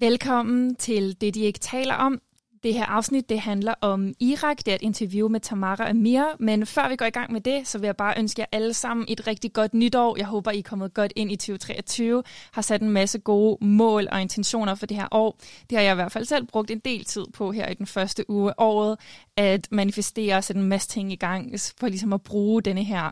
Velkommen til det, de ikke taler om. Det her afsnit det handler om Irak. Det er et interview med Tamara Amir. Men før vi går i gang med det, så vil jeg bare ønske jer alle sammen et rigtig godt nytår. Jeg håber, I er kommet godt ind i 2023. Har sat en masse gode mål og intentioner for det her år. Det har jeg i hvert fald selv brugt en del tid på her i den første uge af året. At manifestere og sætte en masse ting i gang for ligesom at bruge denne her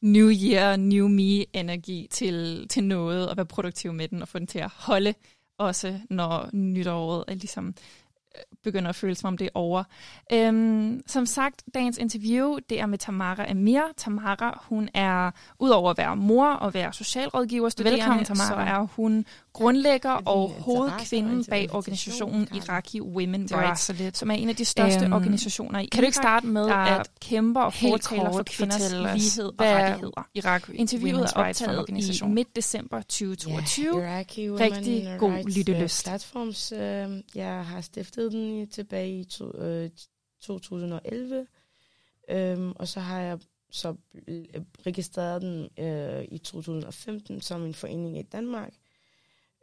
New Year, New Me-energi til, til noget og være produktiv med den og få den til at holde også når nytåret er ligesom begynder at føle, som om det er over. Øhm, som sagt, dagens interview, det er med Tamara Amir. Tamara, hun er, udover at være mor og være socialrådgiver studerende, Velkommen, Tamara. så er hun grundlægger og hovedkvinden bag organisationen Iraqi Women Rights, som er en af de største øhm, organisationer i Kan du ikke starte med at kæmpe og fortaler for kvinders lighed og rettigheder? Irak Interviewet er optaget i midt december 2022. Yeah, Rigtig god lyttelyst. Platforms, øh, jeg har stiftet den tilbage i to, øh, 2011, øhm, og så har jeg så registreret den øh, i 2015 som en forening i Danmark.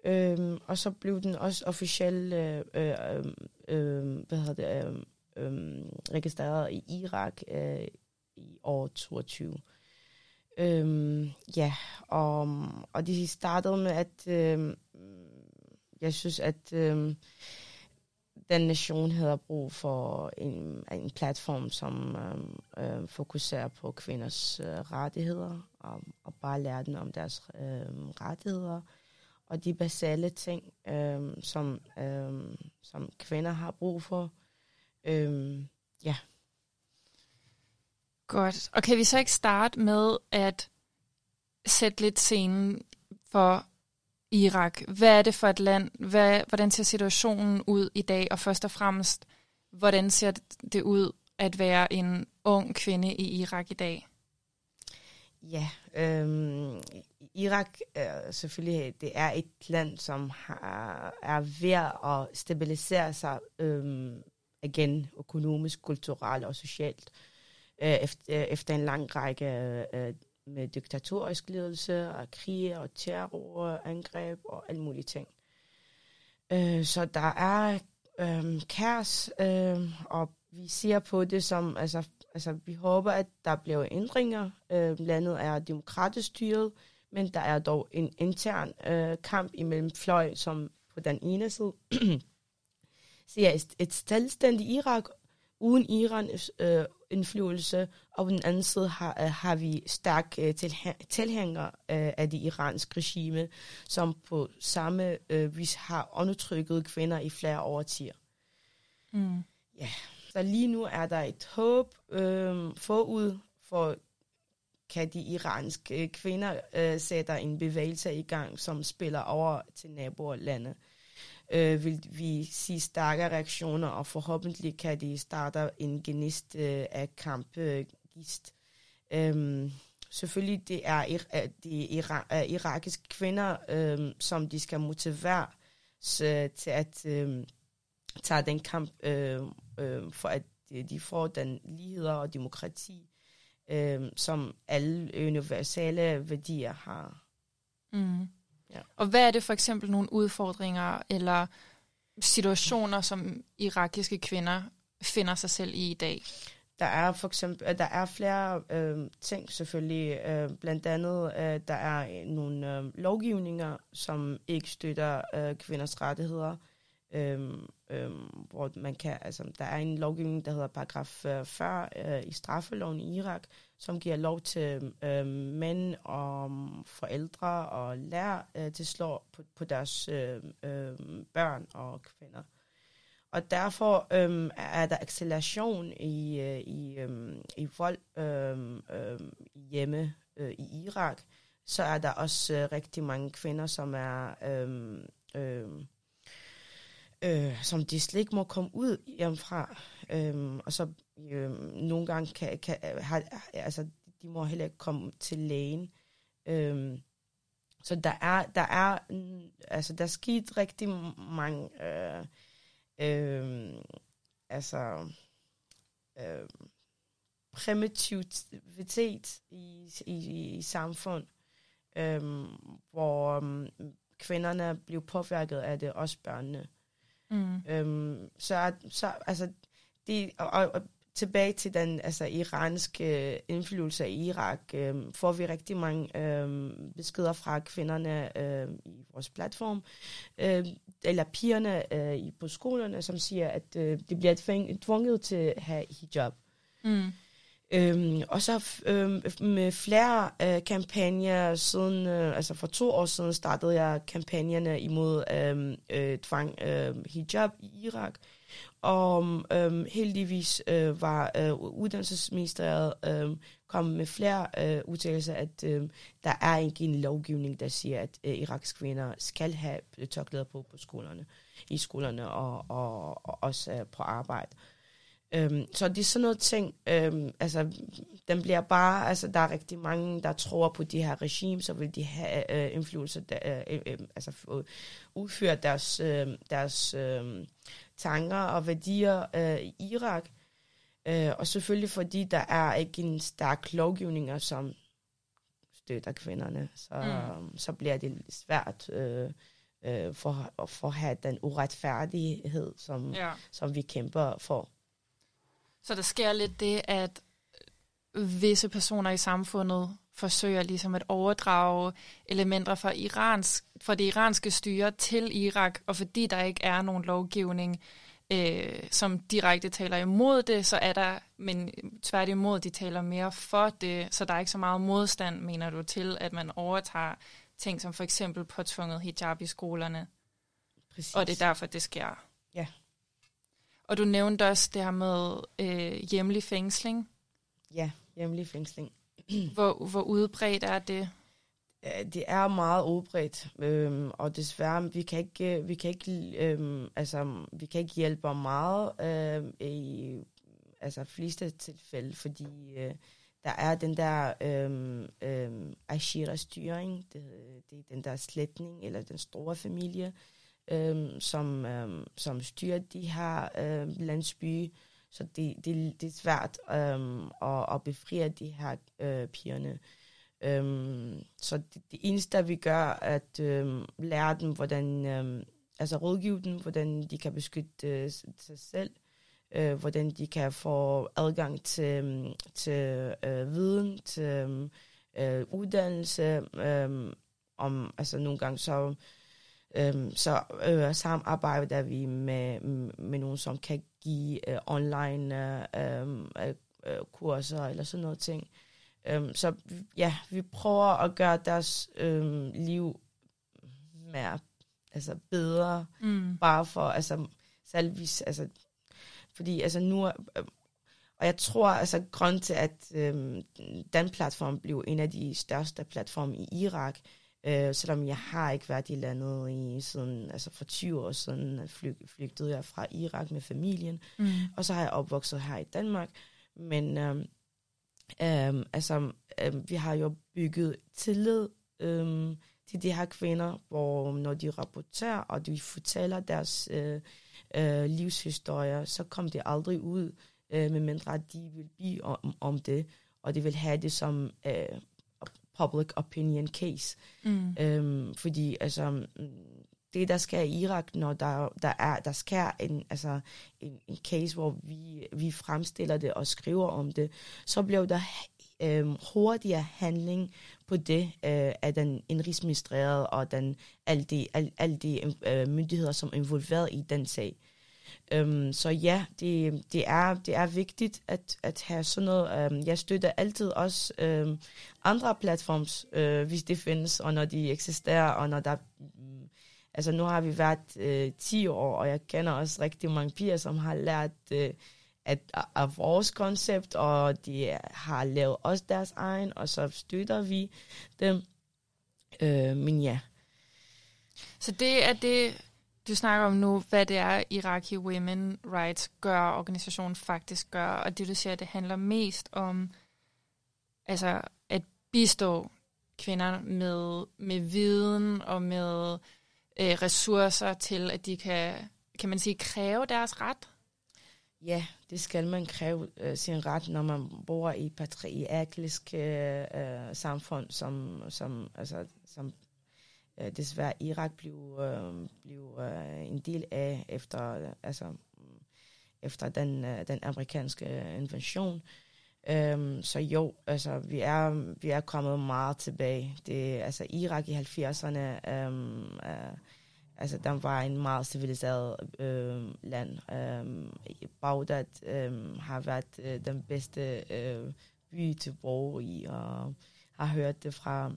Øhm, og så blev den også officielt øh, øh, øh, øh hvad hedder det, øh, øh, registreret i Irak øh, i år 22. Øhm, ja, og, og det startede med, at øh, jeg synes, at øh, den nation havde brug for en, en platform, som øh, øh, fokuserer på kvinders øh, rettigheder, og, og bare lære dem om deres øh, rettigheder, og de basale ting, øh, som, øh, som kvinder har brug for. Øh, ja. Godt. Og kan vi så ikke starte med at sætte lidt scenen for Irak? Hvad er det for et land? Hvad, hvordan ser situationen ud i dag? Og først og fremmest, hvordan ser det ud at være en ung kvinde i Irak i dag? Ja, øhm, Irak er selvfølgelig det er et land, som har, er ved at stabilisere sig øhm, igen økonomisk, kulturelt og socialt øh, efter, øh, efter en lang række øh, med diktatorisk ledelse og krig og terror, angreb og alle mulige ting. Øh, så der er øh, kaos, øh, og vi ser på det som, altså, altså vi håber, at der bliver ændringer. Øh, landet er demokratisk styret, men der er dog en intern øh, kamp imellem fløj, som på den ene side ser et, et selvstændigt Irak uden Iran, øh, indflydelse, og på den anden side har, øh, har vi stærk øh, tilhængere øh, af det iranske regime, som på samme øh, vis har undertrykket kvinder i flere årtier. Mm. Ja, så lige nu er der et håb øh, forud for kan de iranske kvinder øh, sætte en bevægelse i gang, som spiller over til nabolandet øh, vil vi se stærke reaktioner, og forhåbentlig kan de starte en genist øh, af kampgist. Øh, øhm, selvfølgelig det er de ira- irakiske kvinder, øh, som de skal motivere øh, til at øh, tage den kamp, øh, øh, for at øh, de får den lighed og demokrati, øh, som alle universale værdier har. Mm. Ja. Og hvad er det for eksempel nogle udfordringer eller situationer, som irakiske kvinder finder sig selv i i dag? Der er for eksempel der er flere øh, ting selvfølgelig. Øh, blandt andet øh, der er nogle øh, lovgivninger, som ikke støtter øh, kvinders rettigheder øhm, øhm, hvor man kan, altså, der er en lovgivning, der hedder paragraf øh, 40 øh, i straffeloven i Irak, som giver lov til øh, mænd og forældre og lærer øh, til at slå på, på deres øh, øh, børn og kvinder. Og derfor øhm, er der acceleration i, øh, i, øh, i vold øh, øh, hjemme øh, i Irak. Så er der også øh, rigtig mange kvinder, som er... Øh, øh, øh, som de slet ikke må komme ud hjemmefra. Øh, og så øh, nogle gange kan, kan har, altså, de må heller ikke komme til lægen. Øh, så der er, der er, altså der er sket rigtig mange, øh, øh, altså, øh, primitivitet i, i, i samfund, øh, hvor øh, kvinderne blev påvirket af det, også børnene. Mm. Øhm, så, så altså, det, og, og tilbage til den altså, iranske indflydelse i Irak, øhm, får vi rigtig mange øhm, beskeder fra kvinderne øhm, i vores platform, øhm, eller pigerne øh, i- på skolerne, som siger, at øh, de bliver tvunget til at have hijab. Mm. Øhm, og så øhm, med flere øh, kampagner siden, øh, altså for to år siden startede jeg kampagnerne imod øhm, øh, tvang øh, hijab i Irak. Og øhm, heldigvis øh, var øh, uddannelsesministeriet øh, kommet med flere øh, udtalelser, at øh, der er ikke en lovgivning, der siger, at øh, irakiske kvinder skal have øh, tørklæder på på skolerne, i skolerne og, og, og også øh, på arbejde. Øhm, så det er sådan noget ting, øhm, altså, den bliver bare, altså, der er rigtig mange, der tror på de her regime, så vil de have øh, indflydelse, der, øh, øh, altså udføre deres, øh, deres øh, tanker og værdier øh, i Irak. Øh, og selvfølgelig fordi der er ikke en stærk lovgivning, som støtter kvinderne, så, mm. så bliver det svært øh, øh, for, for at have den uretfærdighed, som, Ja. som vi kæmper for. Så der sker lidt det, at visse personer i samfundet forsøger ligesom at overdrage elementer fra, Irans, fra det iranske styre til Irak, og fordi der ikke er nogen lovgivning, øh, som direkte taler imod det, så er der, men tværtimod, de taler mere for det, så der er ikke så meget modstand, mener du, til, at man overtager ting som for eksempel påtvunget hijab i skolerne, Præcis. og det er derfor, det sker. Ja. Og du nævnte også det her med øh, hjemlig fængsling. Ja, hjemlig fængsling. Hvor, hvor udbredt er det? Det er meget udbredt, øhm, og desværre, vi kan ikke, vi kan ikke, øhm, altså, vi kan ikke hjælpe meget øhm, i altså, fleste tilfælde, fordi øh, der er den der øhm, øhm, Ashira-styring, det, det er den der slætning, eller den store familie, øhm, som, øhm, som styrer de her øhm, landsbyer, så det, det, det er svært øhm, at, at befri de her øh, pigerne. Øhm, så det, det eneste, vi gør, er at øhm, lære dem, hvordan, øhm, altså rådgive dem, hvordan de kan beskytte øh, sig selv, øh, hvordan de kan få adgang til, øhm, til øh, viden, til øhm, øh, uddannelse, øh, om, altså nogle gange så, øh, så øh, samarbejder vi med, med nogen, som kan give øh, online øh, øh, øh, kurser eller sådan noget ting. Um, så ja, vi prøver at gøre deres øhm, liv mere altså bedre, Mm. bare for, altså, selvvis, altså, fordi, altså, nu, øh, og jeg tror, altså, grund til, at øhm, den platform blev en af de største platforme i Irak, øh, selvom jeg har ikke været i landet i siden, altså for 20 år siden, flyg, flygtede jeg fra Irak med familien, Mm. og så har jeg opvokset her i Danmark. Men øhm, øhm, altså, øhm, vi har jo bygget tillid øhm, til de her kvinder, hvor når de rapporterer, og de fortæller deres øh, øh, livshistorier, så kom det aldrig ud, øh, medmindre at de vil blive om, om det, og de vil have det som øh, public opinion case. Mm. Øhm, fordi altså, mm, det, der sker i Irak, når der, der, er, der sker en, altså, en, en case, hvor vi, vi fremstiller det og skriver om det, så bliver der øhm, hurtigere handling på det øh, af den indrigsministeriet og den, alle de, alle, alle de øh, myndigheder, som er involveret i den sag. Øhm, så ja, det, det, er, det er vigtigt at, at have sådan noget. Øhm, jeg støtter altid også øhm, andre platforms, øh, hvis det findes, og når de eksisterer, og når der... Mm, altså nu har vi været øh, 10 år, og jeg kender også rigtig mange piger, som har lært Øh, at, af vores koncept, og de har lavet også deres egen, og så støtter vi dem. Øh, men ja, Så det er det, du snakker om nu, hvad det er, Iraqi Women Rights gør, organisationen faktisk gør, og det du siger, det handler mest om altså at bistå kvinder med, med viden og med øh, ressourcer til, at de kan, kan man sige, kræve deres ret. Ja, det skal man kræve øh, sin ret, når man bor i et patriarkalisk øh, samfund, som, som, altså, som øh, desværre Irak blev, øh, blev øh, en del af efter, altså, mm, efter den, øh, den amerikanske invasion. Um, så jo, altså, vi er, vi er kommet meget tilbage. Det, altså, Irak i 70'erne, um, uh, altså, den var en meget civiliseret uh, land. Um, Bagdad um, har været uh, den bedste uh, by til bo i, og har hørt det fra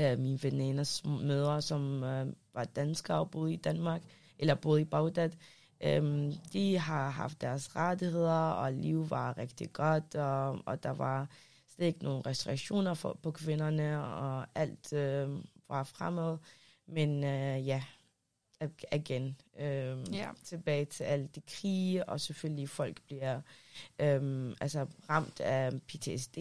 øh, mine veninders mødre, som øh, var danskere og boede i Danmark, eller boede i Bagdad. øh, de har haft deres rettigheder, og liv var rigtig godt, og, og der var slet ikke nogen restriktioner for, på kvinderne, og alt øh, var fremad. Men øh, ja, igen, øh, ja. tilbage til alle de krige, og selvfølgelig folk bliver øh, altså ramt af PTSD,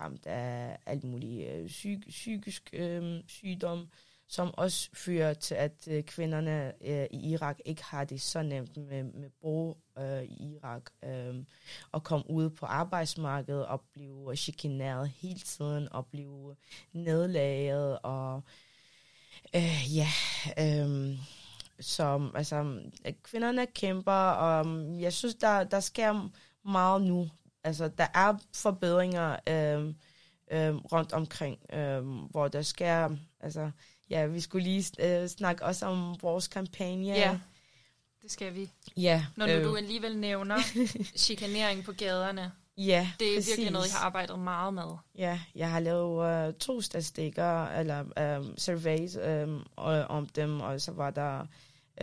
ramt af alt muligt øh, psyk, psykisk øh, sygdom, som også fører til, at øh, kvinderne øh, i Irak ikke har det så nemt med, med bo øh, i Irak, øh, og komme ud på arbejdsmarkedet og blive chikaneret hele tiden, og blive nedlaget, og øh, ja, øh, som, altså, kvinderne kæmper, og jeg synes, der, der sker meget nu. Altså, der er forbedringer øh, øh, rundt omkring, øh, hvor der sker, altså, ja, vi skulle lige øh, snakke også om vores kampagne. Ja, det skal vi. Ja. Når nu øh. du alligevel nævner chikanering på gaderne. Ja, Det er præcis. virkelig noget, jeg har arbejdet meget med. Ja, jeg har lavet uh, to statistikker, eller um, surveys um, om dem, og så var der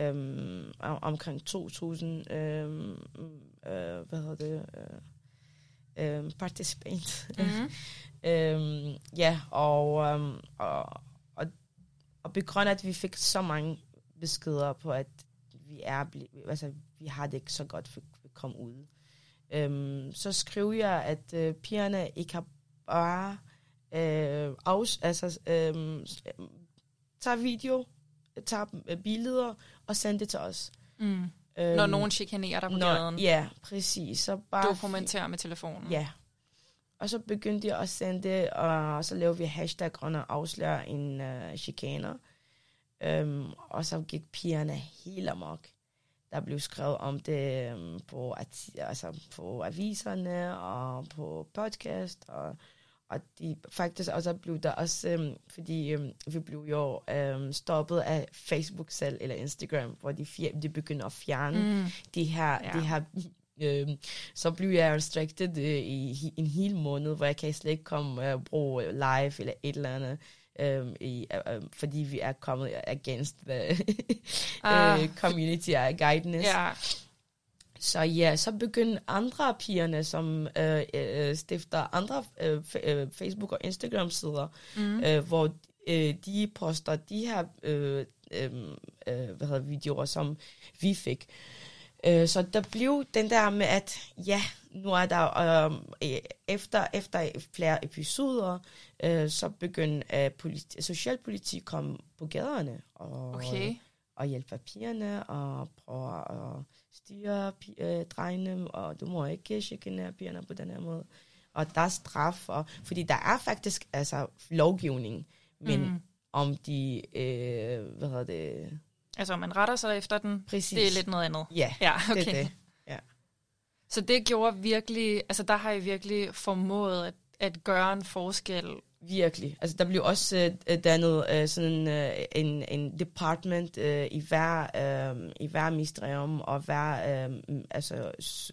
um, omkring 2.000 um, uh, hvad hedder det, uh, um, participants. Mm-hmm. um, ja, og, um, og og på grund af, at vi fik så mange beskeder på, at vi er altså, vi har det ikke så godt for at komme ud. Øhm, så skriver jeg, at øh, pigerne ikke har bare øh, afs, altså, øh, tager video, tager øh, billeder og sender det til os. Mm. Øhm, når nogen chikanerer dig på når, gaden. Ja, præcis. Så bare Dokumenter med telefonen. Ja. Og så begyndte jeg at sende det, og så lavede vi hashtag og afslører en uh, chikaner. Um, og så gik pigerne helt amok. Der blev skrevet om det um, på, altså på aviserne og på podcast, og, og de, faktisk også blev der også, um, fordi um, vi blev jo um, stoppet af Facebook selv, eller Instagram, hvor de, de begynder at fjerne mm. de her, ja. de her Øhm, så blev jeg restricted øh, i en hel måned, hvor jeg kan slet ikke komme og bruge live eller et eller andet. Um, i, uh, fordi vi er kommet against the uh, community guidance. Yeah. Så ja, så begyndte andre pigerne, som uh, uh, stifter andre uh, Facebook- og Instagram-sider, mm. uh, hvor uh, de poster de her uh, um, uh, hvad hedder, videoer, som vi fik. Øh, så der blev den der med, at ja, nu er der øh, efter, efter flere episoder, øh, så begyndte øh, politi- socialpolitik komme på gaderne og, okay. og hjælpe papirerne og prøve at styre øh, drengene, og du må ikke chikanere pigerne på den her måde. Og der er straf, og, fordi der er faktisk altså, lovgivning, men mm. om de, øh, hvad hedder det, Altså, man retter sig efter den. Præcis. Det er lidt noget andet. Ja, ja okay. det er det. Ja. Så det gjorde virkelig, altså der har I virkelig formået at, at gøre en forskel. Virkelig. Altså der blev også uh, dannet uh, sådan uh, en, en department uh, i hver uh, i hver ministerium og hver uh, altså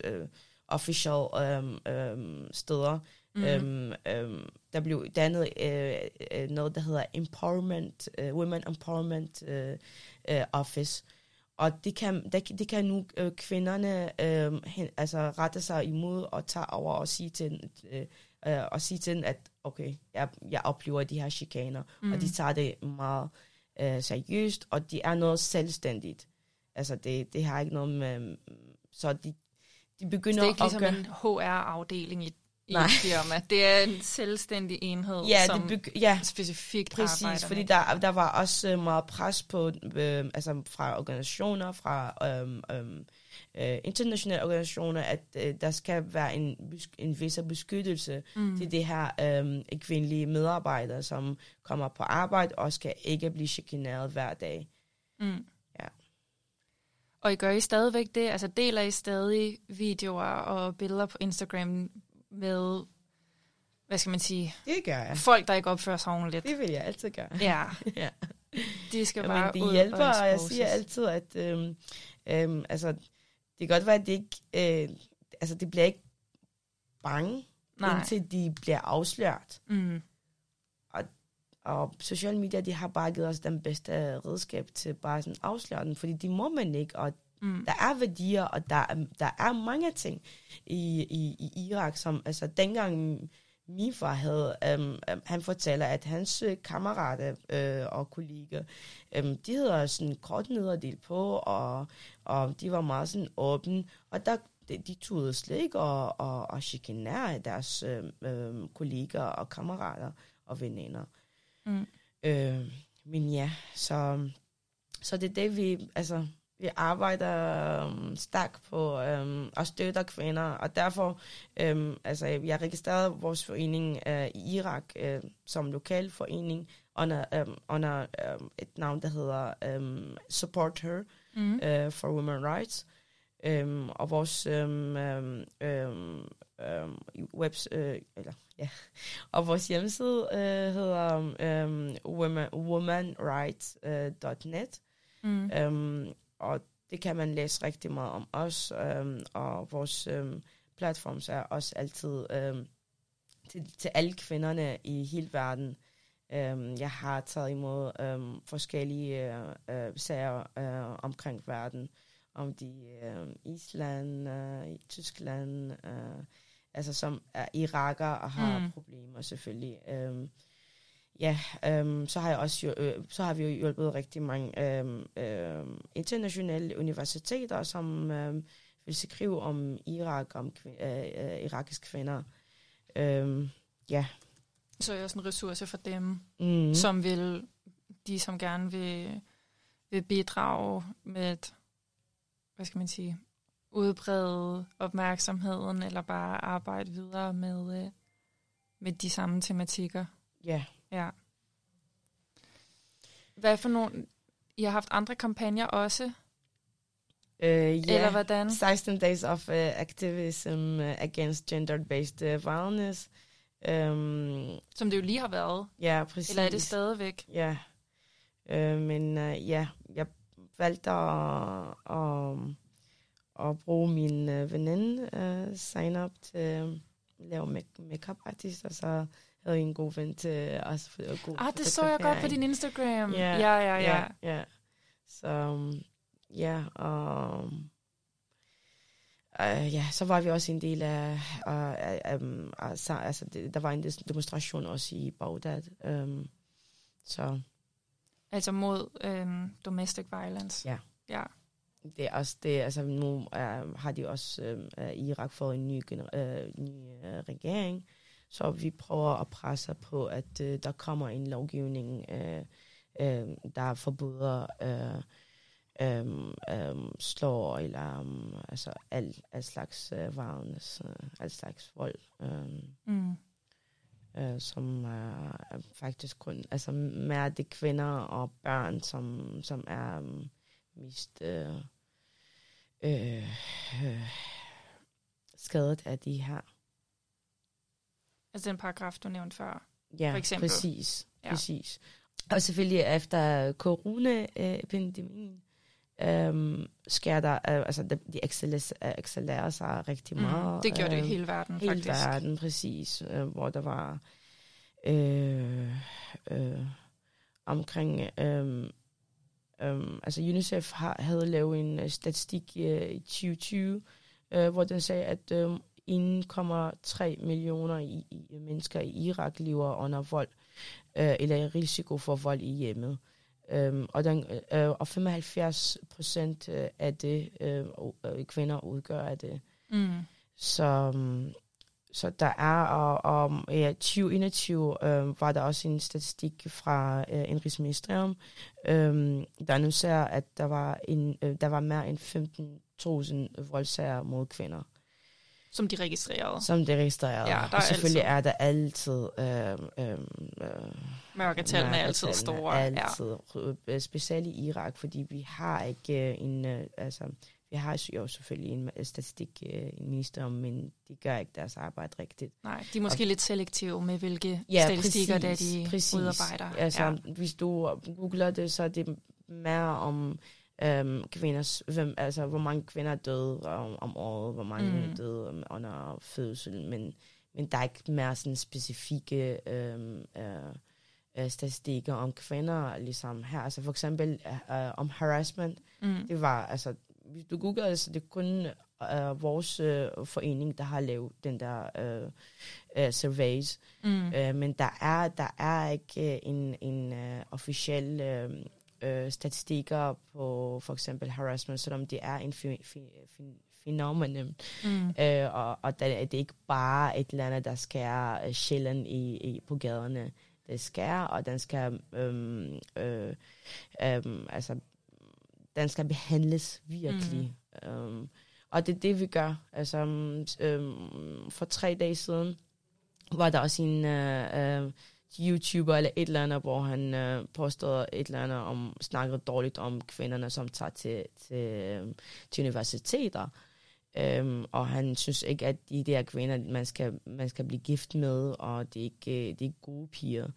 uh, official um, um, steder. Mm-hmm. Um, um, der blev dannet uh, noget, der hedder Empowerment, uh, Women Empowerment uh, uh, Office. Og det kan, det, det kan nu uh, kvinderne uh, hen, altså rette sig imod og tage over og sige til, uh, uh, og sige til at okay, jeg, jeg oplever de her chikaner, mm. og de tager det meget uh, seriøst, og de er noget selvstændigt. Altså det, det har ikke noget med, så de, de begynder så det er ikke ligesom en HR-afdeling i i Nej. et firma. Det er en selvstændig enhed, ja, som det begy- ja, specifikt præcis, arbejder fordi med. der, der var også øh, meget pres på, øh, altså fra organisationer, fra øh, øh, øh, internationale organisationer, at øh, der skal være en, en vis beskyttelse mm. til det her øh, kvindelige medarbejdere, som kommer på arbejde og skal ikke blive chikaneret hver dag. Mm. Ja. Og I gør I stadigvæk det? Altså deler I stadig videoer og billeder på Instagram med, hvad skal man sige, Det gør jeg. folk, der ikke opfører sig ordentligt? Det vil jeg altid gøre. Ja, ja. de skal Jamen, bare det ud hjælper, og og jeg siger altid, at øhm, øhm, altså, det kan godt være, at det ikke, øh, altså, det bliver ikke bange, Nej. indtil de bliver afsløret. Mm. Og sociale medier, de har bare givet os den bedste redskab til bare sådan afsløre den, fordi de må man ikke, og Mm. der er værdier, og der, er- der er mange ting i, i, i Irak, som altså dengang min far havde, øhm, øhm, han fortæller, at hans øh, kammerater øh, og kolleger, øhm, de havde sådan kort nederdel på, og, og de var meget sådan åbne, og der, de, de turde slet ikke at, at, at chikanere deres øh, øh, kolleger og kammerater og veninder. Mm. Øh, men ja, så, så det er det, vi, altså, vi arbejder um, stærkt på um, at støtte kvinder, og derfor, um, altså, jeg registrerede vores forening uh, i Irak uh, som lokal forening under, um, under um, et navn, der hedder um, Support Her Mm. uh, for Women Rights. Um, og vores um, um, um, um, webs, uh, eller, ja. og vores hjemmeside uh, hedder um, woman, womanrights.net. Mm. Um, og det kan man læse rigtig meget om os, um, og vores um, platforms er også altid um, til, til alle kvinderne i hele verden. Um, jeg har taget imod um, forskellige uh, uh, sager uh, omkring verden, om de uh, Island, i Tyskland, uh, altså som er iraker og har Mm. problemer selvfølgelig. Um, Ja, øhm, så har jeg også jo- øh, så har vi jo hjulpet rigtig mange øhm, øhm, internationale universiteter, som øhm, vil skrive om Irak, om kvi- øh, øh, irakiske kvinder. Øhm, ja. Så er jeg også en ressource for dem, Mm. som vil, de som gerne vil, vil bidrage med et, hvad skal man sige, udbrede opmærksomheden, eller bare arbejde videre med, øh, med de samme tematikker. Ja. Ja. Hvad for nogle... I har haft andre kampagner også? Øh, ja. Eller hvordan? 16 Days of uh, Activism uh, Against Gender-Based uh, Violence. Um, Som det jo lige har været. ja, præcis. Eller er det stadigvæk? Ja. Øh, men øh, ja, jeg valgte at, at, at bruge min øh, veninde øh, sign up til at lave make- makeup artist, og så havde en god ven til også for at god Ah, det så jeg godt på din Instagram. Ja, ja, ja. ja. ja. Så um, ja, og uh, ja, så var vi også en del af, uh, um, altså, altså det, der var en demonstration også i Bagdad. Um, så Altså mod øhm, domestic violence. Ja. Ja. det er også det, altså nu uh, har de også uh, Irak fået en ny, gener- uh, ny uh, regering, så vi prøver at presse på, at uh, der kommer en lovgivning, uh, uh, der forbyder uh, um, um, slår eller um, altså al, al slags uh, violence, uh, al slags vold. Um, Mm. øh, som er, er faktisk kun, altså mere det kvinder og børn, som, som er um, mest øh, øh, øh, skadet af de her. Altså den paragraf, du nævnte før. Ja, For eksempel. præcis. Ja. Præcis. Og selvfølgelig efter corona-epidemien, øhm, sker der, øh, altså de, de accelerer, accelererer sig rigtig meget. Mm. Det gjorde det i øhm, hele verden, hele faktisk. verden, præcis, øh, hvor der var øh, øh, omkring, øh, øh, altså UNICEF har, havde lavet en øh, statistik øh, i 2020, øh, hvor den sagde, at øh, 1,3 millioner i, i mennesker i Irak lever under vold, øh, eller i risiko for vold i hjemmet. Um, og, den, øh, og 75 procent øh, af det øh, øh, kvinder udgør af det. Mm. Så, um, så der er, og, og ja, 2021 øh, var der også en statistik fra øh, Indrigsministerium, øh, der annoncerer, at der var, en, øh, der var mere end 15.000 voldsager mod kvinder. Som de registrerede. Som de registrerede. Ja, der og er selvfølgelig altid. er der altid... Øh, øh, øh, Mørketallene er altid store. Altid. Ja. Specielt i Irak, fordi vi har ikke øh, en... Øh, altså, vi har jo selvfølgelig en øh, statistik øh, en ministerium, men de gør ikke deres arbejde rigtigt. Nej, de er måske og, lidt selektive med, hvilke Ja, statistikker, der præcis, de præcis. udarbejder. Altså, ja. hvis du googler det, så er det mere om øhm, kvinders, hvem, altså, hvor mange kvinder er døde om, om året, hvor mange Mm. er døde om, under fødsel, men, men der er ikke mere sådan specifikke øhm, øh, øh, statistikker om kvinder, ligesom her. Altså for eksempel øh, om harassment, Mm. det var, altså, hvis du googler det, så det er kun øh, vores øh, forening, der har lavet den der øh, øh, surveys. Mm. Øh, men der er, der er ikke øh, en, en øh, officiel øh, øh, statistikker på for eksempel harassment, selvom det er en fi, fi, fi, fænomen. Mm. Øh, og og der, det er ikke bare et eller andet, der skærer øh, sjælen i, i, på gaderne. Det skærer, og den skal, øhm, øh, øhm, altså, den skal behandles virkelig. Mm. Øhm, og det er det, vi gør. Altså, øhm, for tre dage siden var der også en øh, øh, YouTuber eller et eller andet, hvor han øh, påstod et eller andet om, snakkede dårligt om kvinderne, som tager til, til, øh, til universiteter. Øhm, og han synes ikke, at de der kvinder, man skal, man skal blive gift med, og det er ikke, det er ikke gode piger.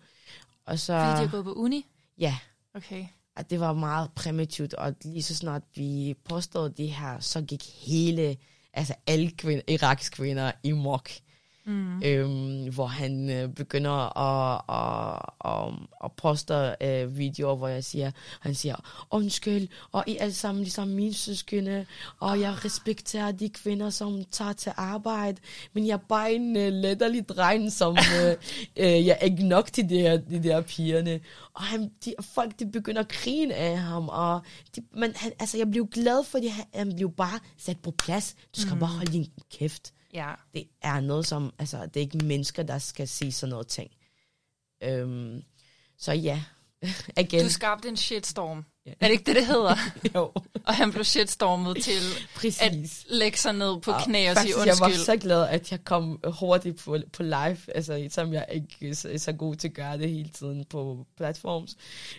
Og så, Fordi de har gået på uni? ja, Okay. at det var meget primitivt, og lige så snart vi påstod det her, så gik hele, altså alle kvinder, irakiske kvinder i mok. Mm. Øhm, hvor han øh, begynder at, at, at, at poste øh, videoer, hvor jeg siger, han siger, undskyld, og I alle sammen ligesom mine søskende, og jeg respekterer de kvinder, som tager til arbejde, men jeg er bare en øh, letterlig dreng, som øh, øh, jeg er ikke nok til de her, de der pigerne. Og han, de, folk, de begynder at grine af ham, og de, men han, altså, jeg blev glad, fordi han, han blev bare sat på plads. Du skal mm. bare holde din kæft Ja. det er noget som, altså det er ikke mennesker, der skal sige sådan noget ting. Øhm, så ja, igen. Du skabte en shitstorm. Ja. Er det ikke det, det hedder? jo, Og han blev shitstormet til præcis. at lægge sig ned på Og knæ og sige faktisk, jeg var undskyld. så glad, at jeg kom hurtigt på, på live, altså som jeg ikke er så, så god til at gøre det hele tiden på platforms.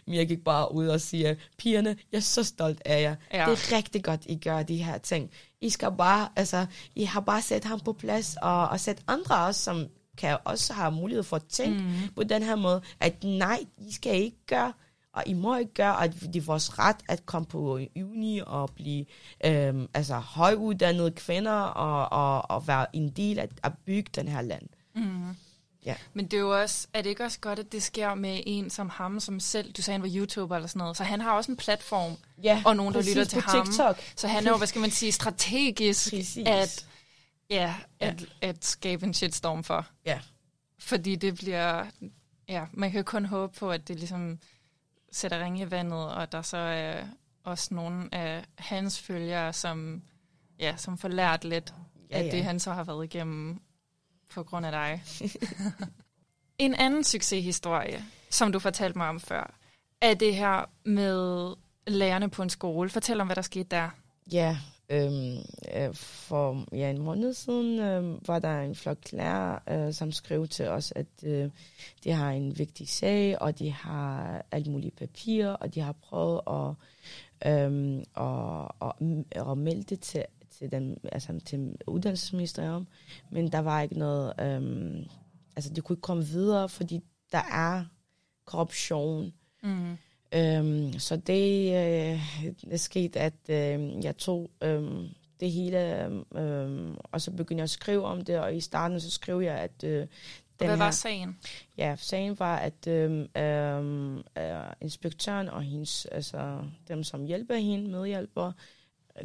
Men jeg gik bare ud og siger, pigerne, jeg er så stolt af jer. Ja. Ja. Det er rigtig godt, I gør de her ting. I skal bare, altså, I har bare sat ham på plads, og, og sat andre også, som kan også have mulighed for at tænke mm. på den her måde, at nej, I skal ikke gøre, og I må ikke gøre, at det er vores ret at komme på uni og blive øhm, altså, højuddannede kvinder og, og, og være en del af at bygge den her land. Mm. Ja. Men det er jo også, er det ikke også godt, at det sker med en som ham, som selv, du sagde, han var YouTuber eller sådan noget, så han har også en platform, Ja, og nogen, der lytter til på ham. TikTok. Så han er jo, hvad skal man sige, strategisk Præcis. at, ja, Ja. at, at skabe en shitstorm for. Ja. Fordi det bliver, ja, man kan kun håbe på, at det ligesom sætter ringe i vandet, og der så er også nogle af hans følgere, som, ja, som får lært lidt Ja, af ja. det, han så har været igennem på grund af dig. en anden succeshistorie, som du fortalte mig om før, er det her med lærerne på en skole. Fortæl om, hvad der skete der. Ja, øhm, øh, for ja, en måned siden øh, var der en flok lærer, øh, som skrev til os, at øh, de har en vigtig sag, og de har alt muligt papir, og de har prøvet at, øhm, at, at, at melde det til, til, dem, altså til uddannelsesministeriet, men der var ikke noget, øhm, altså de kunne ikke komme videre, fordi der er korruption, Mm. Øhm, så det, øh, det skete, at øh, jeg tog øh, det hele, øh, og så begyndte jeg at skrive om det, og i starten så skrev jeg, at øh, den Hvad her, var sagen? ja, sagen var, at øh, øh, øh, inspektøren og hendes, altså, dem, som hjælper hende, medhjælper,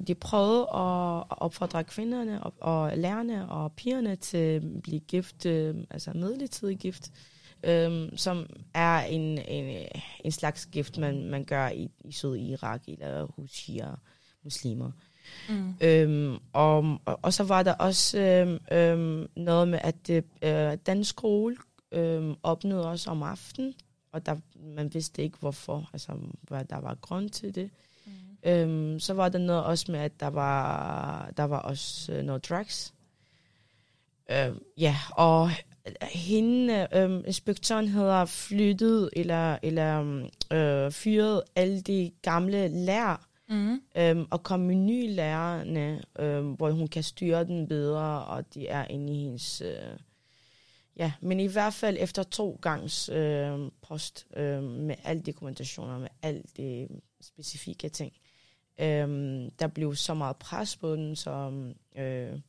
de prøvede at at opfordre kvinderne og, og lærerne og pigerne til at blive gift, øh, altså midlertidig gift, øh, som er en, en, en slags gift, man, man gør i, i Syd-Irak eller hos shia muslimer. Mm. Øhm, og, og, og så var der også øhm, øhm, noget med, at øh, den skole øhm, åbnede også om aftenen, og der, man vidste ikke hvorfor, altså hvad der var grund til det. Mm. Øhm, så var der noget også med, at der var, der var også øh, noget drugs. Øhm, ja, og hende, øhm, inspektøren havde flyttet eller, eller øh, fyret alle de gamle lærer, mm. øhm, og kom med nye lærerne, øhm, hvor hun kan styre den bedre, og de er inde i hendes... Øh, ja, men i hvert fald efter to gangs øh, post øh, med alle dokumentationer, med alle de specifikke ting. Øh, der blev så meget pres på den, så øh,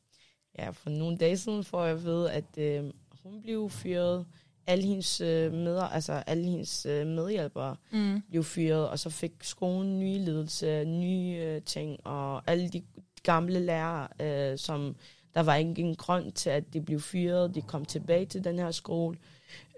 ja, for nogle dage siden får jeg ved, at øh, hun blev fyret, alle hendes øh, med, altså alle hendes øh, medhjælpere mm. blev fyret, og så fik skolen nye ledelse, nye øh, ting, og alle de gamle lærere, øh, som der var ingen grund til, at de blev fyret, de kom tilbage til den her skole.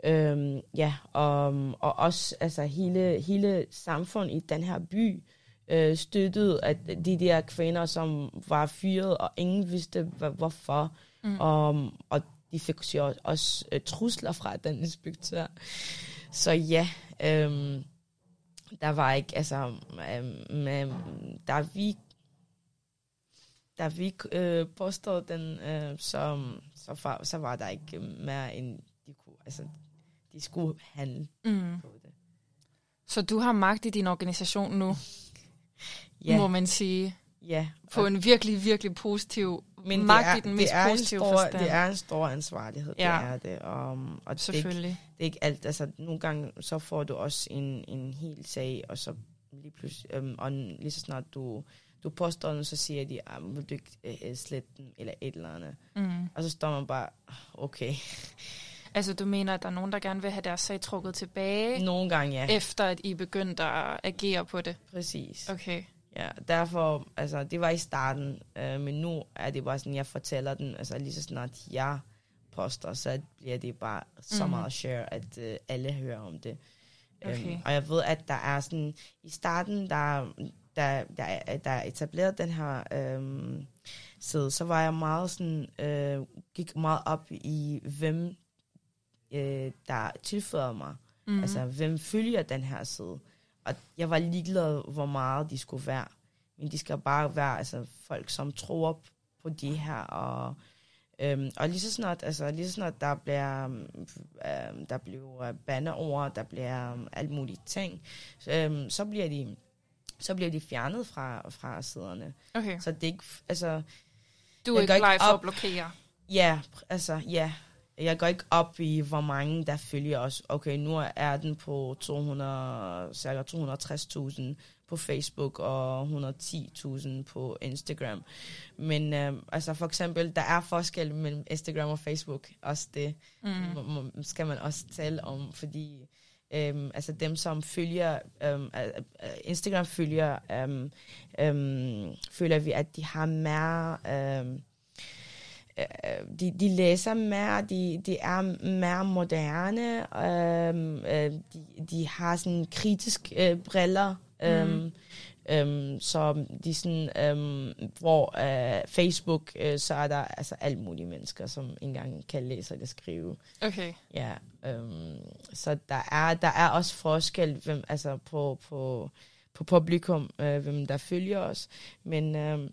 Øhm, ja, og, og også altså, hele, hele samfundet i den her by øh, støttede at de der kvinder, som var fyret, og ingen vidste, hvorfor. Mm. Og, og de fik jo også øh, trusler fra den inspektør. Så ja, øhm, der var ikke, altså, øhm, da vi, da vi øh, påstod den, øh, så, så, var, så var der ikke mere end de kunne, altså, de skulle handle mm. på det. Så du har magt i din organisation nu, ja. må man sige. Ja. På en virkelig, virkelig positiv men magt det er, i den mest det positive stor, forstand. Det er en stor ansvarlighed, ja. det er det. Um, og Selvfølgelig. Det er, ikke, det er ikke alt, altså nogle gange så får du også en, en hel sag, og så lige pludselig, um, og lige så snart du, du påstår den, så siger de, ah, vil du ikke uh, slette den, eller et eller andet. Mm. Og så står man bare, okay. Altså, du mener, at der er nogen, der gerne vil have deres sag trukket tilbage? Nogle gange, ja. Efter at I begyndte at agere på det? Præcis. Okay. Ja, derfor, altså, det var i starten, øh, men nu er det bare sådan, jeg fortæller den, altså lige så snart jeg poster, så bliver det bare så mm. meget share, at øh, alle hører om det. Øhm, okay. Um, og jeg ved, at der er sådan, i starten, der, der, der, der er etableret den her øhm, side, så var jeg meget sådan, øh, gik meget op i, hvem øh, der tilføjer mig. Mm. Altså, hvem følger den her side. Og jeg var ligeglad, hvor meget de skulle være. Men de skal bare være altså, folk, som tror på de her. Og, øhm, og lige så snart, altså, lige så snart der bliver, øhm, der bliver bandeord, der bliver um, alt muligt ting, øhm, så bliver de så bliver de fjernet fra, fra siderne. Okay. Så det er ikke, altså... Du er ikke klar for at blokere? Ja, altså, ja jeg går ikke op i, hvor mange der følger os. Okay, nu er den på 200, cirka 260.000 på Facebook og 110.000 på Instagram. Men øh, altså for eksempel, der er forskel mellem Instagram og Facebook. Også det mm. skal man også tale om, fordi øhm, altså dem, som følger, øhm, Instagram følger, øhm, øhm, føler vi, at de har mere... Øhm, Øh, de, de læser mere, de, de er mere moderne, øhm, øh, de, de har sådan kritiske øh, briller, øhm, mm. øhm, så de sådan, øhm, hvor øh, Facebook, øh, så er der altså alt mulige mennesker, som ikke engang kan læse eller skrive. Okay. Ja, øhm, så der er, der er også forskel hvem, altså på, på, på publikum, øh, hvem der følger os, men... Øh,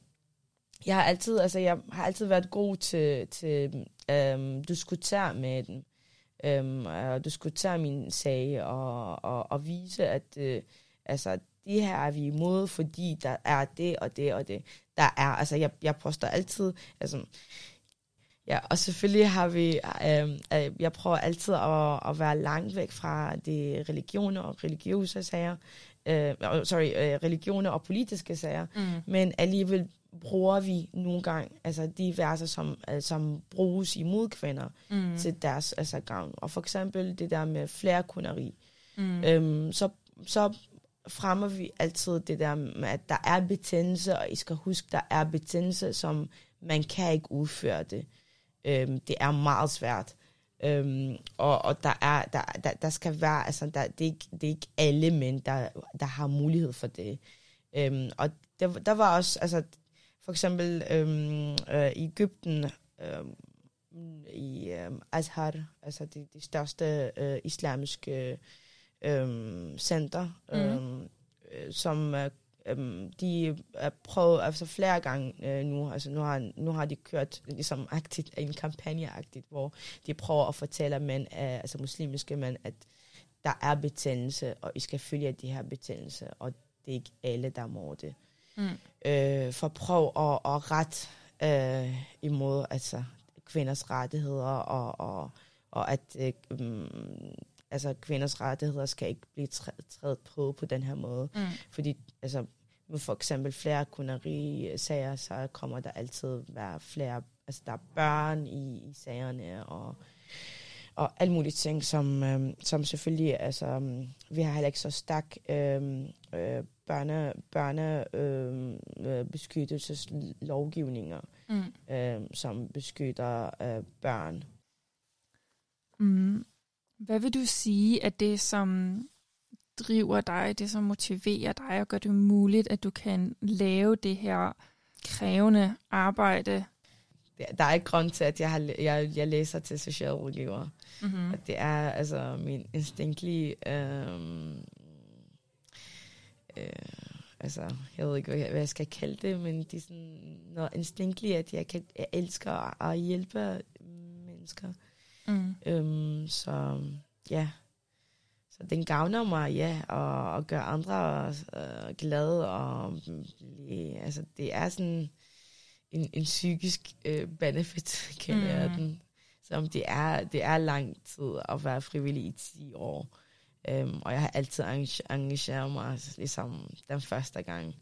jeg har altid, altså jeg har altid været god til, til øhm, diskutere med dem. Øhm, og diskutere min sag og, og, og vise, at øh, altså, det her er vi imod, fordi der er det og det og det. Der er, altså jeg, jeg poster altid, altså, ja, og selvfølgelig har vi, øhm, øh, jeg prøver altid at, at være langt væk fra de religioner og religiøse sager, øh, sorry, øh, religioner og politiske sager, mm. men alligevel bruger vi nogle gange altså de verser, som, øh, som bruges imod kvinder mm. til deres altså, gavn. Og for eksempel det der med flerkunderi. Mm. Øhm, så, så fremmer vi altid det der med, at der er betændelse, og I skal huske, der er betændelse, som man kan ikke udføre det. Øhm, det er meget svært. Øhm, og, og der er der, der, der skal være altså der, det, er ikke, det er ikke alle mænd der, der har mulighed for det øhm, og der, der var også, altså for eksempel øhm, øh, i Ægypten, øhm, i øhm, Azhar, altså det, det største øh, islamiske øhm, center, Mhm. øhm, øh, som øh, øhm, de er prøvet altså flere gange øh, nu, altså nu har, nu har de kørt ligesom aktivt, en kampagneagtigt, hvor de prøver at fortælle mænd, øh, altså muslimske mænd, at der er betændelse, og I skal følge de her betændelse, og det er ikke alle, der må det. Mm. Øh, for prøv at, at ret øh, imod altså, kvinders rettigheder, og, og, og at øh, um, altså, kvinders rettigheder skal ikke blive trædet på på den her måde. Mm. Fordi altså, med for eksempel flere kuneri-sager, så kommer der altid være flere, altså der er børn i, i sagerne, og, og alle mulige ting, som, øhm, som selvfølgelig, altså, øhm, vi har heller ikke så stærk øhm, øh, børne, børne øhm, øh, Mm. øhm, som beskytter øh, børn. Mm. Hvad vil du sige, at det, som driver dig, det som motiverer dig og gør det muligt, at du kan lave det her krævende arbejde? Der er ikke grund til, at jeg, har, jeg, jeg læser til socialrådgiver. Mm-hmm. Det er altså min instinktlige... øhm, øh, altså, jeg ved ikke, hvad jeg, skal kalde det, men det er sådan noget instinktligt, at jeg, kan, jeg elsker at, at hjælpe mennesker. Mm. Øhm, så ja, så den gavner mig, ja, og, og gør andre øh, glade, og blive, altså, det er sådan en, en psykisk øh, benefit, jeg Mm. den. Som det er, det er lang tid at være frivillig i 10 år. Øhm, og jeg har altid engage- engageret mig, ligesom den første gang.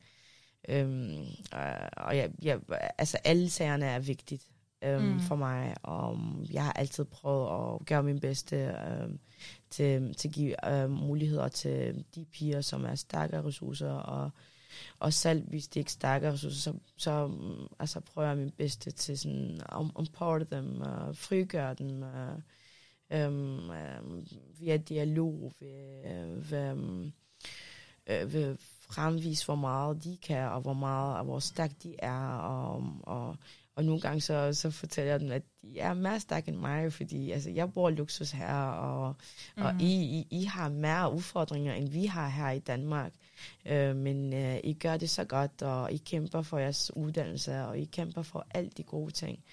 Øhm, og og jeg, jeg, altså alle sagerne er vigtigt øhm, Mm. for mig, og jeg har altid prøvet at gøre min bedste øhm, til, til at give øhm, muligheder til de piger, som er stærkere ressourcer, og, og selv hvis de ikke er stærkere ressourcer, så, så altså, prøver jeg min bedste til sådan at empower dem, og frigøre dem, og, øhm, øhm, via dialog, ved, øh, ved, øhm, øh, ved fremvise, hvor meget de kan, og hvor meget, og hvor stærke de er, og, og, og nogle gange så, så fortæller jeg dem, at de er mere stærke end mig, fordi altså, jeg bor luksus her, og, mm. og I, I, I har mere udfordringer, end vi har her i Danmark. Øh, men øh, I gør det så godt, og I kæmper for jeres uddannelse, og I kæmper for alt de gode ting.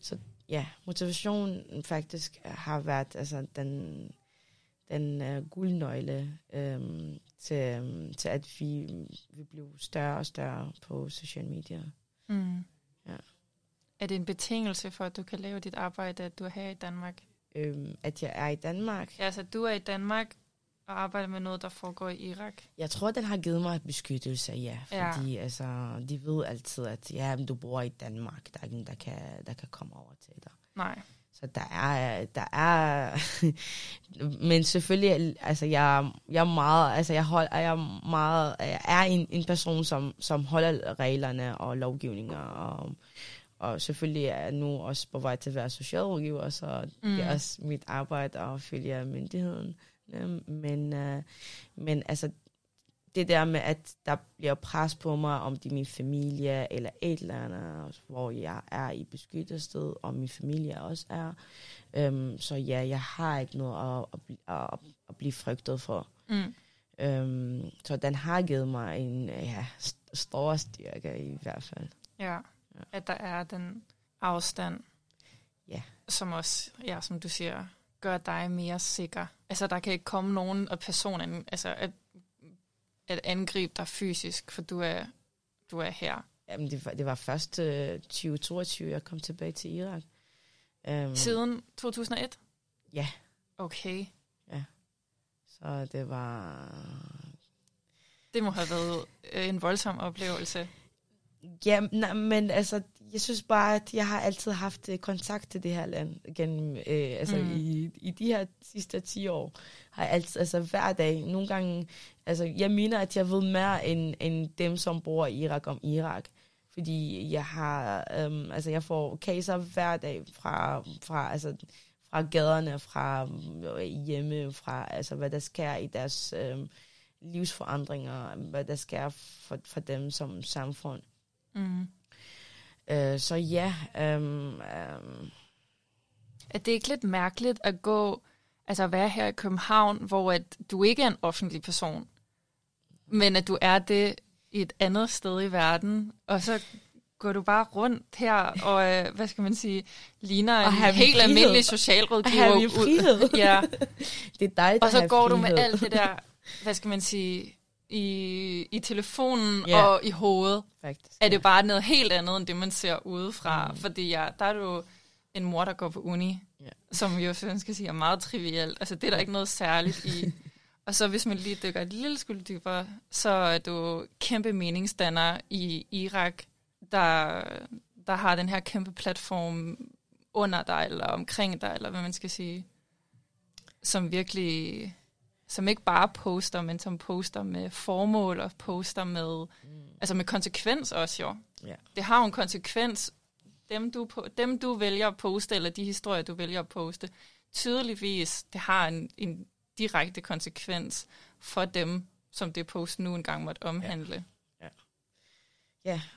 Så ja, motivationen faktisk har været altså, den, den uh, guldnøgle øhm, til, um, til, at vi, vi blev større og større på social media. Mm. Ja. Er det en betingelse for, at du kan lave dit arbejde, at du er her i Danmark? Øhm, at jeg er i Danmark. Ja, altså du er i Danmark og arbejder med noget, der foregår i Irak. Jeg tror, den har givet mig beskyttelse, ja. Fordi ja. altså, de ved altid, at ja, du bor i Danmark. Der er ingen, der kan, der kan komme over til dig. Nej. Så der er, der er, men selvfølgelig, altså jeg, jeg er meget, altså jeg, hold, jeg er meget, jeg er en, en person, som, som holder reglerne og lovgivninger, og, og selvfølgelig er jeg nu også på vej til at være socialrådgiver, så mm. det er Mm. også mit arbejde at følge myndigheden. Øh, Men, uh, men altså, det der med, at der bliver pres på mig, om det er min familie eller et eller andet, hvor jeg er i beskyttet sted, og min familie også er. Um, så ja, jeg har ikke noget at, at, blive, at, at blive frygtet for. Mm. Um, så den har givet mig en ja, st- stor styrke i hvert fald. Ja. Ja. At der er den afstand, Ja. som også, ja, som du siger, gør dig mere sikker. Altså, der kan ikke komme nogen af personen, altså at, at angribe dig fysisk, for du er, du er her. Jamen, det var, det var først uh, 2022, jeg kom tilbage til Irak. Um, Siden 2001? Ja. Okay. Så det var Det må have været øh, en voldsom oplevelse. Ja, nej, men altså, jeg synes bare, at jeg har altid haft øh, kontakt til det her land gennem, øh, altså Mm. i, i de her sidste 10 år, har jeg altid, altså hver dag, nogle gange, altså jeg mener, at jeg ved mere end, end dem, som bor i Irak om Irak. Fordi jeg har, øhm, altså jeg får caser hver dag fra, fra, altså, fra gaderne, fra øh, hjemme, fra altså hvad der sker i deres øhm, livsforandringer, hvad der sker for, for dem som samfund. Mm. Øh, så ja, øhm, øhm, Er det ikke lidt mærkeligt at gå, altså at være her i København, hvor at du ikke er en offentlig person, men at du er det et andet sted i verden, og så går du bare rundt her og, øh, hvad skal man sige, ligner Og en helt frihed. almindelig Og socialrådgiver. have ud- frihed. ja, det er dejligt og så går du med frihed. alt det der, hvad skal man sige, i, i telefonen Ja. og i hovedet. Faktisk, Er det ja. bare noget helt andet, end det, man ser udefra? Mm. Fordi ja, der er du en mor, der går på uni, Ja. som jo, sådan skal sige, er meget trivielt. Altså, det er der ikke noget særligt i. Og så hvis man lige dykker et lille skuld dybere, så er du kæmpe meningsdanner i Irak, der, der har den her kæmpe platform under dig, eller omkring dig, eller hvad man skal sige, som virkelig, som ikke bare poster, men som poster med formål, og poster med, Mm. altså med konsekvens også jo. Ja. Det har jo en konsekvens, dem du, på, dem du vælger at poste, eller de historier, du vælger at poste, tydeligvis, det har en, en direkte konsekvens for dem, som det post nu engang måtte omhandle. Ja,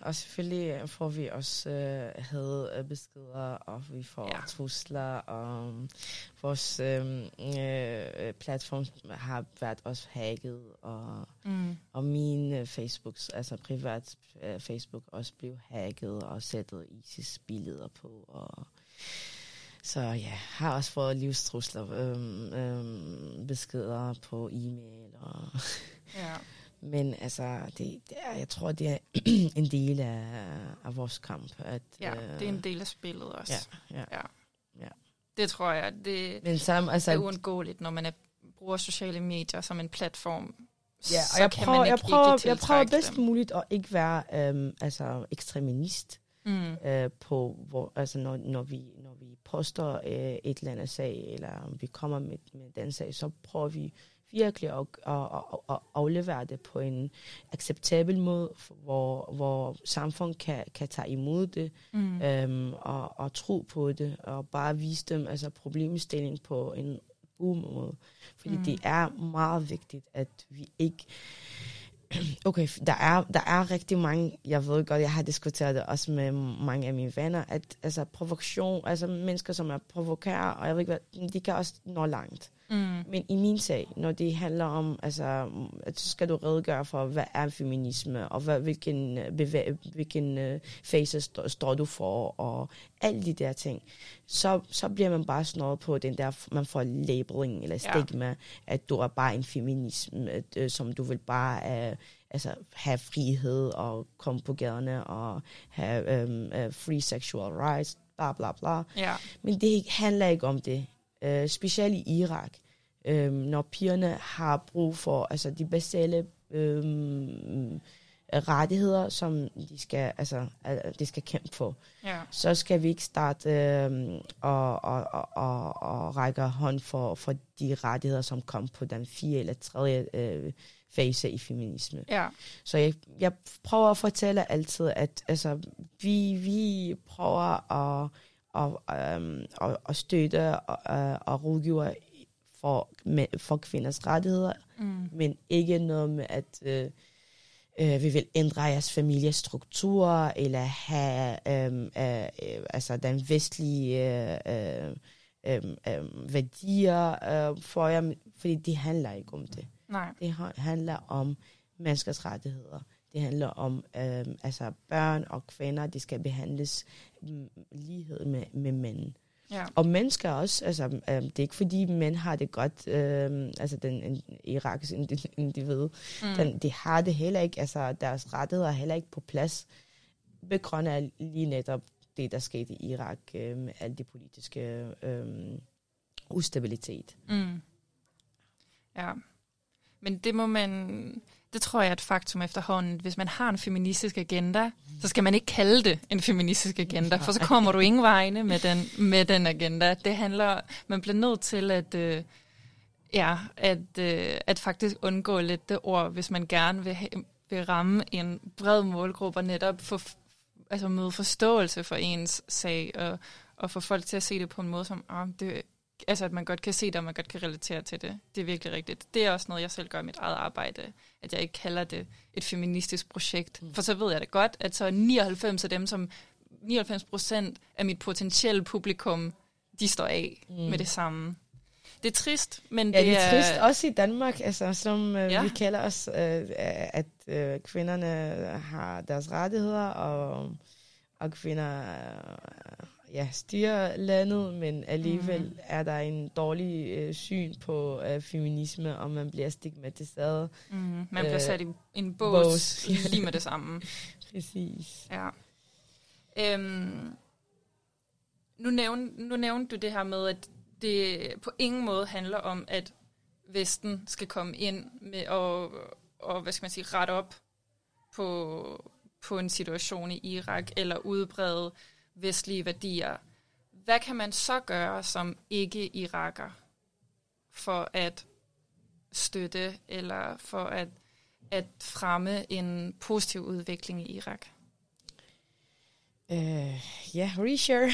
og selvfølgelig øh, får vi også øh, hadbeskeder, og vi får Ja. ja. trusler, og um, vores øh, øh, platform har været også hacket, og, Mm. og min øh, Facebook, altså privat øh, Facebook, også blev hacket og sættet ISIS-billeder på, og så ja, har også fået livstrusler, øhm, øhm, beskeder på e-mail og Ja. Men altså, det, det er, jeg tror, det er en del af, af vores kamp. At, ja, øh, det er en del af spillet også. Ja, ja. Det tror jeg, det Men sammen, altså, er uundgåeligt, når man er, bruger sociale medier som en platform. ja, så og jeg kan prøver, man jeg ikke prøver, ikke jeg prøver bedst dem. muligt at ikke være øhm, altså, ekstremist Mm. øh, på, hvor, altså, når, når, vi, når vi poster øh, et eller andet sag, eller vi kommer med, med den sag, så prøver vi virkelig at, at, at, at aflevere det på en acceptabel måde, hvor, hvor samfundet kan, kan tage imod det, Mm. øhm, og, og tro på det, og bare vise dem altså problemstilling på en god måde. Fordi Mm. det er meget vigtigt, at vi ikke... Okay, der er, der er rigtig mange, jeg ved godt, jeg har diskuteret det også med mange af mine venner, at altså, provokation, altså mennesker, som er provokerer, og jeg ved ikke hvad, de kan også nå langt. Mm. Men i min sag, når det handler om, altså, at så skal du redegøre for, hvad er feminisme, og hvad, hvilken, øh, bevæ- hvilken uh, fase står, står du for, og alle de der ting, så, så bliver man bare snået på den der, man får labeling eller stigma, ja. at du er bare en feminisme, at, uh, som du vil bare uh, altså, have frihed og komme på gaderne og have um, uh, free sexual rights, bla bla bla. Ja. Men det handler ikke om det. Uh, specielt i Irak. Um, når pigerne har brug for altså, de basale um, rettigheder, som de skal, altså, de skal kæmpe for, Ja. så skal vi ikke starte um, og, og, og, og, og række hånd for, for de rettigheder, som kom på den fire eller tredje uh, fase i feminisme. Ja. Så jeg, jeg prøver at fortælle altid, at altså, vi, vi prøver at, at, um, at, at støtte og, uh, og rådgive for, med, for kvinders rettigheder, Mm. men ikke noget med, at øh, øh, vi vil ændre jeres familiestruktur, eller have øh, øh, øh, altså den vestlige øh, øh, øh, værdier øh, for jer, fordi det handler ikke om det. Nej. Det ha- handler om menneskers rettigheder. Det handler om øh, altså børn og kvinder, de skal behandles lighed med, med mænd. Ja. Og mennesker også, altså, øh, det er ikke fordi mænd har det godt, øh, altså den en, irakiske indi- individ, mm. den, de har det heller ikke, altså deres rettigheder er heller ikke på plads, på grund af lige netop det, der skete i Irak, øh, med al det politiske øh, ustabilitet. Mm. Ja. Men det må man... Det tror jeg er et faktum efterhånden. Hvis man har en feministisk agenda, så skal man ikke kalde det en feministisk agenda, for så kommer du ingen vegne med den, med den agenda. Det handler... Man bliver nødt til at... Øh, ja, at, øh, at faktisk undgå lidt det ord, hvis man gerne vil, have, vil ramme en bred målgruppe og netop få, altså møde forståelse for ens sag, og, og få folk til at se det på en måde som, ah, det, altså at man godt kan se det, og man godt kan relatere til det. Det er virkelig rigtigt. Det er også noget, jeg selv gør i mit eget arbejde, at jeg ikke kalder det et feministisk projekt. Mm. For så ved jeg det godt, at så 99 af dem, som 99 procent af mit potentielle publikum, de står af mm. med det samme. Det er trist, men ja, det, det er trist også i Danmark, altså, som øh, Ja. vi kalder os, øh, at øh, kvinderne har deres rettigheder, og, og kvinder øh, ja, styrer landet, men alligevel Mhm. er der en dårlig øh, syn på øh, feminisme, og man bliver stigmatiseret. mm, man bliver Øh, sat i en bås, bås. lige med det samme. Præcis. Ja. Øhm, nu, nævn, nu nævnte du det her med, at det på ingen måde handler om, at Vesten skal komme ind med og, og hvad skal man sige, rette op på, på en situation i Irak, eller udbrede vestlige værdier. Hvad kan man så gøre som ikke-iraker for at støtte, eller for at, at fremme en positiv udvikling i Irak? Øh, ja, reshare.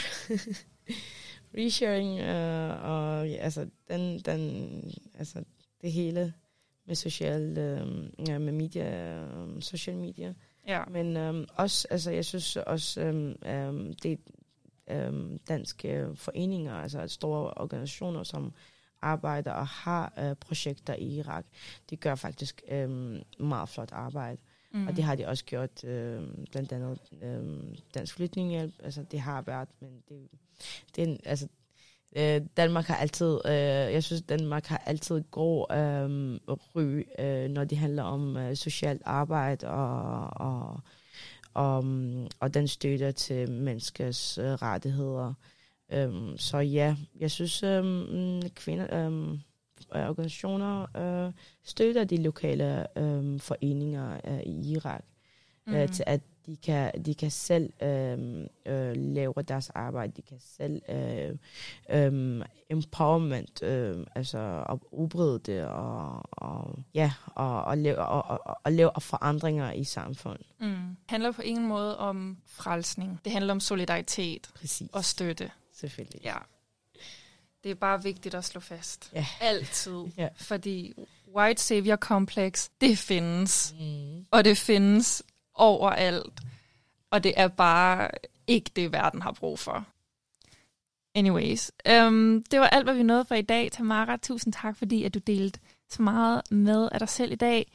Resharing, uh, og ja, altså, den, den, altså det hele med social, uh, ja, med media, øh, social media. Ja. Men øh, også, altså jeg synes også, øh, øh, det øh, danske foreninger, altså store organisationer, som arbejder og har øh, projekter i Irak, de gør faktisk øh, meget flot arbejde. Mm. Mm. Og det har de også gjort, øh, blandt andet øh, Dansk Flytninghjælp. Altså, det har været, men det, det er, en- altså, øh, Danmark har altid, øh, jeg synes, Danmark har altid god øh, ry, øh, når det handler om øh, socialt arbejde og, og, og, mm, og den støtter til menneskers øh, rettigheder. Um, så ja, jeg synes, um, kvinder, um, organisationer øh, støtter de lokale øh, foreninger øh, i Irak mm. øh, til at de kan, de kan selv øh, øh, lave deres arbejde, de kan selv øh, øh, empowerment, øh, altså at udbrede det og, og ja, og, og, lave, og, og, og lave forandringer i samfundet. Mm. handler på ingen måde om frelsning. Det handler om solidaritet Præcis. og støtte. Selvfølgelig. Ja. Det er bare vigtigt at slå fast. Ja. Altid. Ja. Fordi white savior complex, det findes. Mm. Og det findes overalt. Og det er bare ikke det, verden har brug for. Anyways, um, det var alt, hvad vi nåede for i dag. Tamara, tusind tak, fordi at du delte så meget med af dig selv i dag.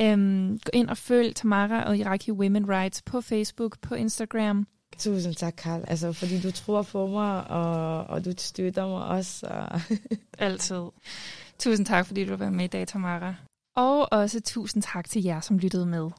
Um, gå ind og følg Tamara og Iraqi Women Rights på Facebook, på Instagram. Tusind tak, Karl. Altså, fordi du tror på mig, og, og du støtter mig også. Og Altid. Tusind tak, fordi du var med i dag, Tamara. Og også tusind tak til jer, som lyttede med.